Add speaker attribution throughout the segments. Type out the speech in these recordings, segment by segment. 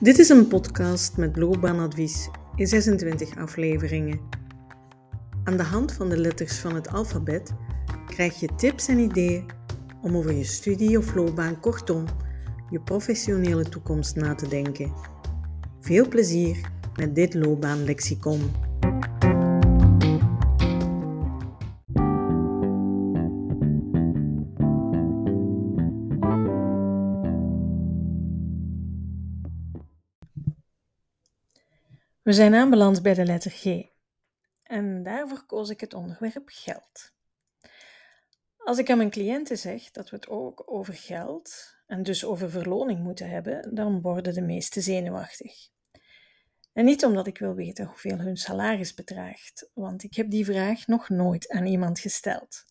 Speaker 1: Dit is een podcast met loopbaanadvies in 26 afleveringen. Aan de hand van de letters van het alfabet krijg je tips en ideeën om over je studie of loopbaan, kortom, je professionele toekomst na te denken. Veel plezier met dit loopbaanlexicon. We zijn aanbeland bij de letter G. En daarvoor koos ik het onderwerp geld. Als ik aan mijn cliënten zeg dat we het ook over geld en dus over verloning moeten hebben, dan worden de meesten zenuwachtig. En niet omdat ik wil weten hoeveel hun salaris bedraagt, want ik heb die vraag nog nooit aan iemand gesteld.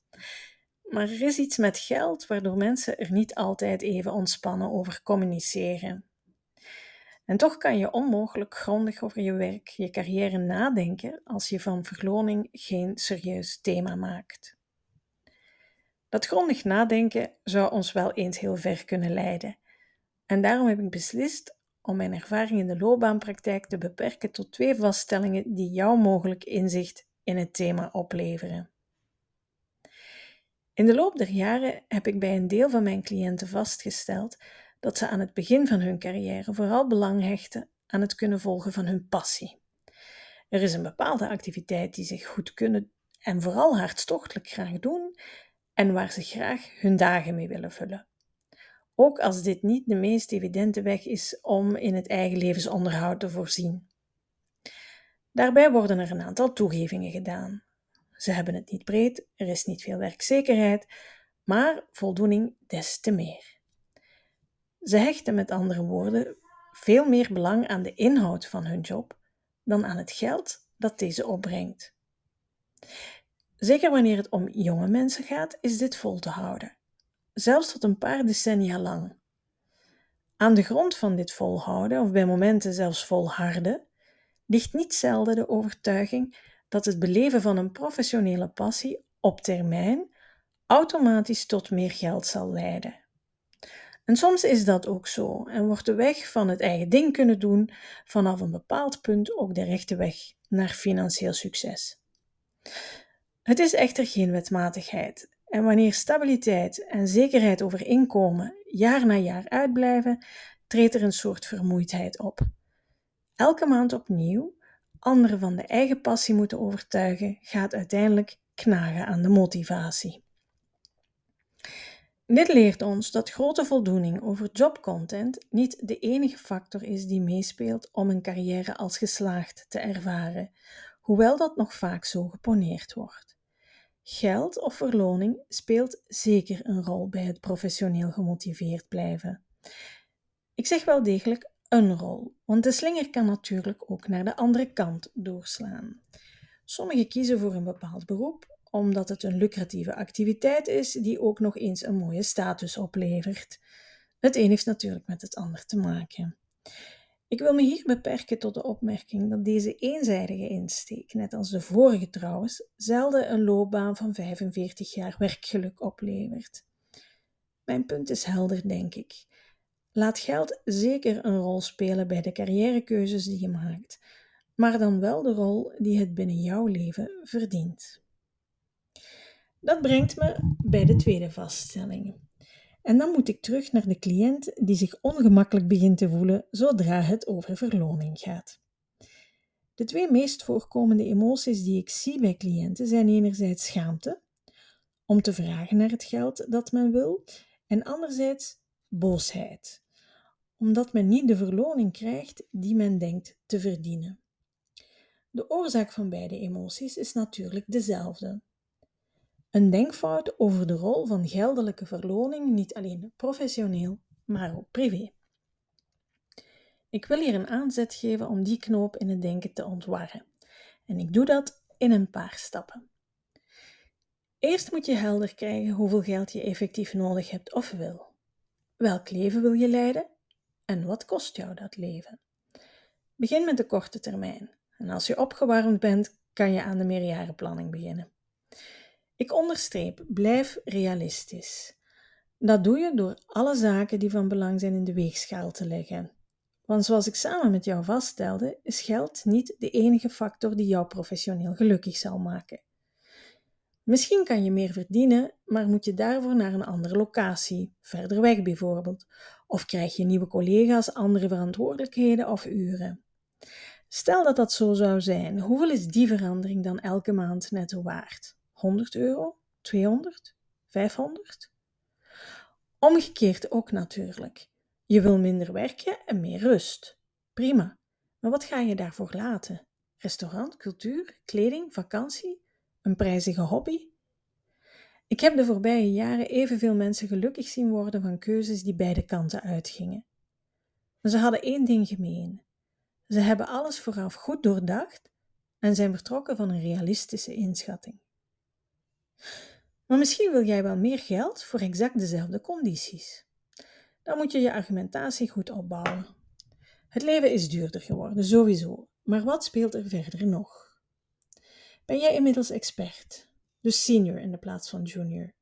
Speaker 1: Maar er is iets met geld waardoor mensen er niet altijd even ontspannen over communiceren. En toch kan je onmogelijk grondig over je werk, je carrière nadenken als je van verloning geen serieus thema maakt. Dat grondig nadenken zou ons wel eens heel ver kunnen leiden. En daarom heb ik beslist om mijn ervaring in de loopbaanpraktijk te beperken tot twee vaststellingen die jou mogelijk inzicht in het thema opleveren. In de loop der jaren heb ik bij een deel van mijn cliënten vastgesteld dat ze aan het begin van hun carrière vooral belang hechten aan het kunnen volgen van hun passie. Er is een bepaalde activiteit die ze goed kunnen en vooral hartstochtelijk graag doen en waar ze graag hun dagen mee willen vullen. Ook als dit niet de meest evidente weg is om in het eigen levensonderhoud te voorzien. Daarbij worden er een aantal toegevingen gedaan. Ze hebben het niet breed, er is niet veel werkzekerheid, maar voldoening des te meer. Ze hechten met andere woorden veel meer belang aan de inhoud van hun job dan aan het geld dat deze opbrengt. Zeker wanneer het om jonge mensen gaat, is dit vol te houden, zelfs tot een paar decennia lang. Aan de grond van dit volhouden, of bij momenten zelfs volharden, ligt niet zelden de overtuiging dat het beleven van een professionele passie op termijn automatisch tot meer geld zal leiden. En soms is dat ook zo en wordt de weg van het eigen ding kunnen doen vanaf een bepaald punt ook de rechte weg naar financieel succes. Het is echter geen wetmatigheid en wanneer stabiliteit en zekerheid over inkomen jaar na jaar uitblijven, treedt er een soort vermoeidheid op. Elke maand opnieuw anderen van de eigen passie moeten overtuigen, gaat uiteindelijk knagen aan de motivatie. Dit leert ons dat grote voldoening over jobcontent niet de enige factor is die meespeelt om een carrière als geslaagd te ervaren, hoewel dat nog vaak zo geponeerd wordt. Geld of verloning speelt zeker een rol bij het professioneel gemotiveerd blijven. Ik zeg wel degelijk een rol, want de slinger kan natuurlijk ook naar de andere kant doorslaan. Sommigen kiezen voor een bepaald beroep omdat het een lucratieve activiteit is die ook nog eens een mooie status oplevert. Het een heeft natuurlijk met het ander te maken. Ik wil me hier beperken tot de opmerking dat deze eenzijdige insteek, net als de vorige trouwens, zelden een loopbaan van 45 jaar werkgeluk oplevert. Mijn punt is helder, denk ik. Laat geld zeker een rol spelen bij de carrièrekeuzes die je maakt, maar dan wel de rol die het binnen jouw leven verdient. Dat brengt me bij de tweede vaststelling. En dan moet ik terug naar de cliënt die zich ongemakkelijk begint te voelen zodra het over verloning gaat. De twee meest voorkomende emoties die ik zie bij cliënten zijn enerzijds schaamte, om te vragen naar het geld dat men wil, en anderzijds boosheid, omdat men niet de verloning krijgt die men denkt te verdienen. De oorzaak van beide emoties is natuurlijk dezelfde. Een denkfout over de rol van geldelijke verloning, niet alleen professioneel, maar ook privé. Ik wil hier een aanzet geven om die knoop in het denken te ontwarren. En ik doe dat in een paar stappen. Eerst moet je helder krijgen hoeveel geld je effectief nodig hebt of wil. Welk leven wil je leiden en wat kost jou dat leven? Begin met de korte termijn. En als je opgewarmd bent, kan je aan de meerjarenplanning beginnen. Ik onderstreep, blijf realistisch. Dat doe je door alle zaken die van belang zijn in de weegschaal te leggen. Want zoals ik samen met jou vaststelde, is geld niet de enige factor die jou professioneel gelukkig zal maken. Misschien kan je meer verdienen, maar moet je daarvoor naar een andere locatie, verder weg bijvoorbeeld, of krijg je nieuwe collega's, andere verantwoordelijkheden of uren. Stel dat dat zo zou zijn, hoeveel is die verandering dan elke maand netto waard? 100 euro? 200? 500? Omgekeerd ook natuurlijk. Je wil minder werken en meer rust. Prima. Maar wat ga je daarvoor laten? Restaurant, cultuur, kleding, vakantie? Een prijzige hobby? Ik heb de voorbije jaren evenveel mensen gelukkig zien worden van keuzes die beide kanten uitgingen. Maar ze hadden één ding gemeen. Ze hebben alles vooraf goed doordacht en zijn vertrokken van een realistische inschatting. Maar misschien wil jij wel meer geld voor exact dezelfde condities. Dan moet je je argumentatie goed opbouwen. Het leven is duurder geworden, sowieso. Maar wat speelt er verder nog? Ben jij inmiddels expert, dus senior in de plaats van junior?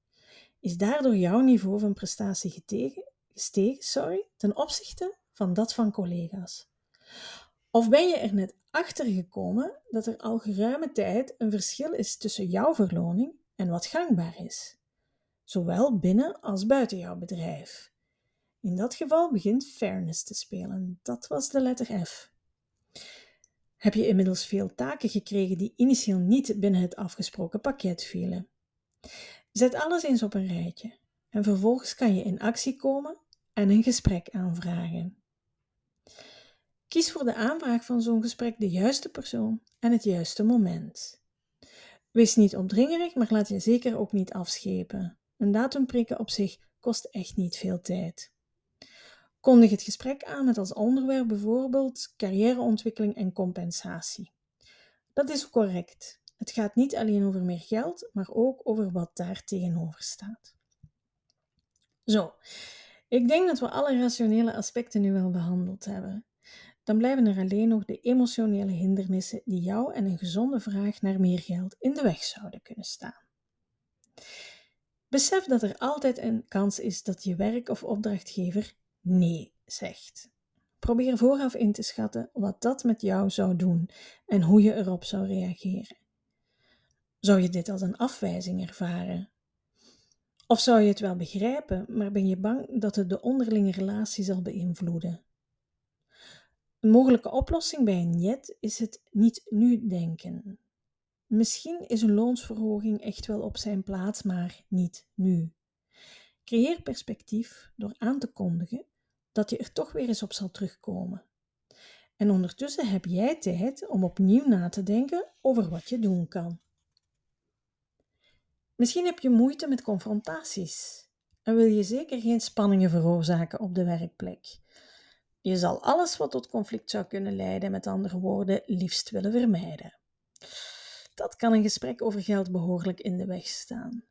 Speaker 1: Is daardoor jouw niveau van prestatie getegen, gestegen sorry, ten opzichte van dat van collega's? Of ben je er net achter gekomen dat er al geruime tijd een verschil is tussen jouw verloning en wat gangbaar is, zowel binnen als buiten jouw bedrijf? In dat geval begint fairness te spelen. Dat was de letter F. Heb je inmiddels veel taken gekregen die initieel niet binnen het afgesproken pakket vielen? Zet alles eens op een rijtje en vervolgens kan je in actie komen en een gesprek aanvragen. Kies voor de aanvraag van zo'n gesprek de juiste persoon en het juiste moment. Wees niet opdringerig, maar laat je zeker ook niet afschepen. Een datum prikken op zich kost echt niet veel tijd. Kondig het gesprek aan met als onderwerp bijvoorbeeld carrièreontwikkeling en compensatie. Dat is correct. Het gaat niet alleen over meer geld, maar ook over wat daar tegenover staat. Zo, ik denk dat we alle rationele aspecten nu wel behandeld hebben. Dan blijven er alleen nog de emotionele hindernissen die jou en een gezonde vraag naar meer geld in de weg zouden kunnen staan. Besef dat er altijd een kans is dat je werk of opdrachtgever nee zegt. Probeer vooraf in te schatten wat dat met jou zou doen en hoe je erop zou reageren. Zou je dit als een afwijzing ervaren? Of zou je het wel begrijpen, maar ben je bang dat het de onderlinge relatie zal beïnvloeden? Een mogelijke oplossing bij een jet is het niet nu denken. Misschien is een loonsverhoging echt wel op zijn plaats, maar niet nu. Creëer perspectief door aan te kondigen dat je er toch weer eens op zal terugkomen. En ondertussen heb jij tijd om opnieuw na te denken over wat je doen kan. Misschien heb je moeite met confrontaties en wil je zeker geen spanningen veroorzaken op de werkplek. Je zal alles wat tot conflict zou kunnen leiden, met andere woorden, liefst willen vermijden. Dat kan een gesprek over geld behoorlijk in de weg staan.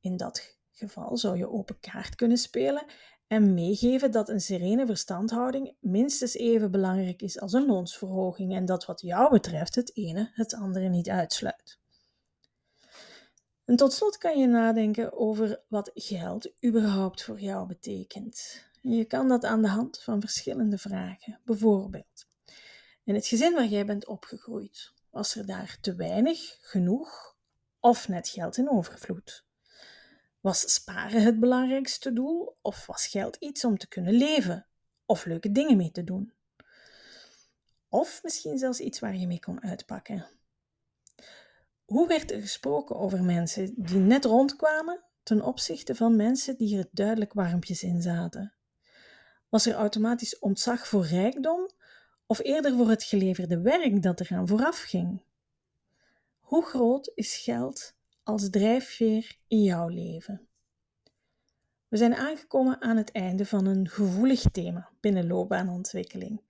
Speaker 1: In dat geval zou je open kaart kunnen spelen en meegeven dat een serene verstandhouding minstens even belangrijk is als een loonsverhoging en dat wat jou betreft het ene het andere niet uitsluit. En tot slot kan je nadenken over wat geld überhaupt voor jou betekent. Je kan dat aan de hand van verschillende vragen. Bijvoorbeeld, in het gezin waar jij bent opgegroeid, was er daar te weinig, genoeg of net geld in overvloed? Was sparen het belangrijkste doel of was geld iets om te kunnen leven of leuke dingen mee te doen? Of misschien zelfs iets waar je mee kon uitpakken. Hoe werd er gesproken over mensen die net rondkwamen ten opzichte van mensen die er duidelijk warmpjes in zaten? Was er automatisch ontzag voor rijkdom of eerder voor het geleverde werk dat eraan vooraf ging? Hoe groot is geld als drijfveer in jouw leven? We zijn aangekomen aan het einde van een gevoelig thema binnen loopbaanontwikkeling.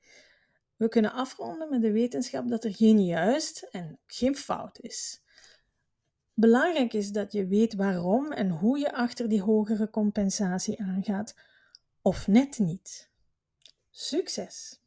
Speaker 1: We kunnen afronden met de wetenschap dat er geen juist en geen fout is. Belangrijk is dat je weet waarom en hoe je achter die hogere compensatie aangaat, of net niet. Succes!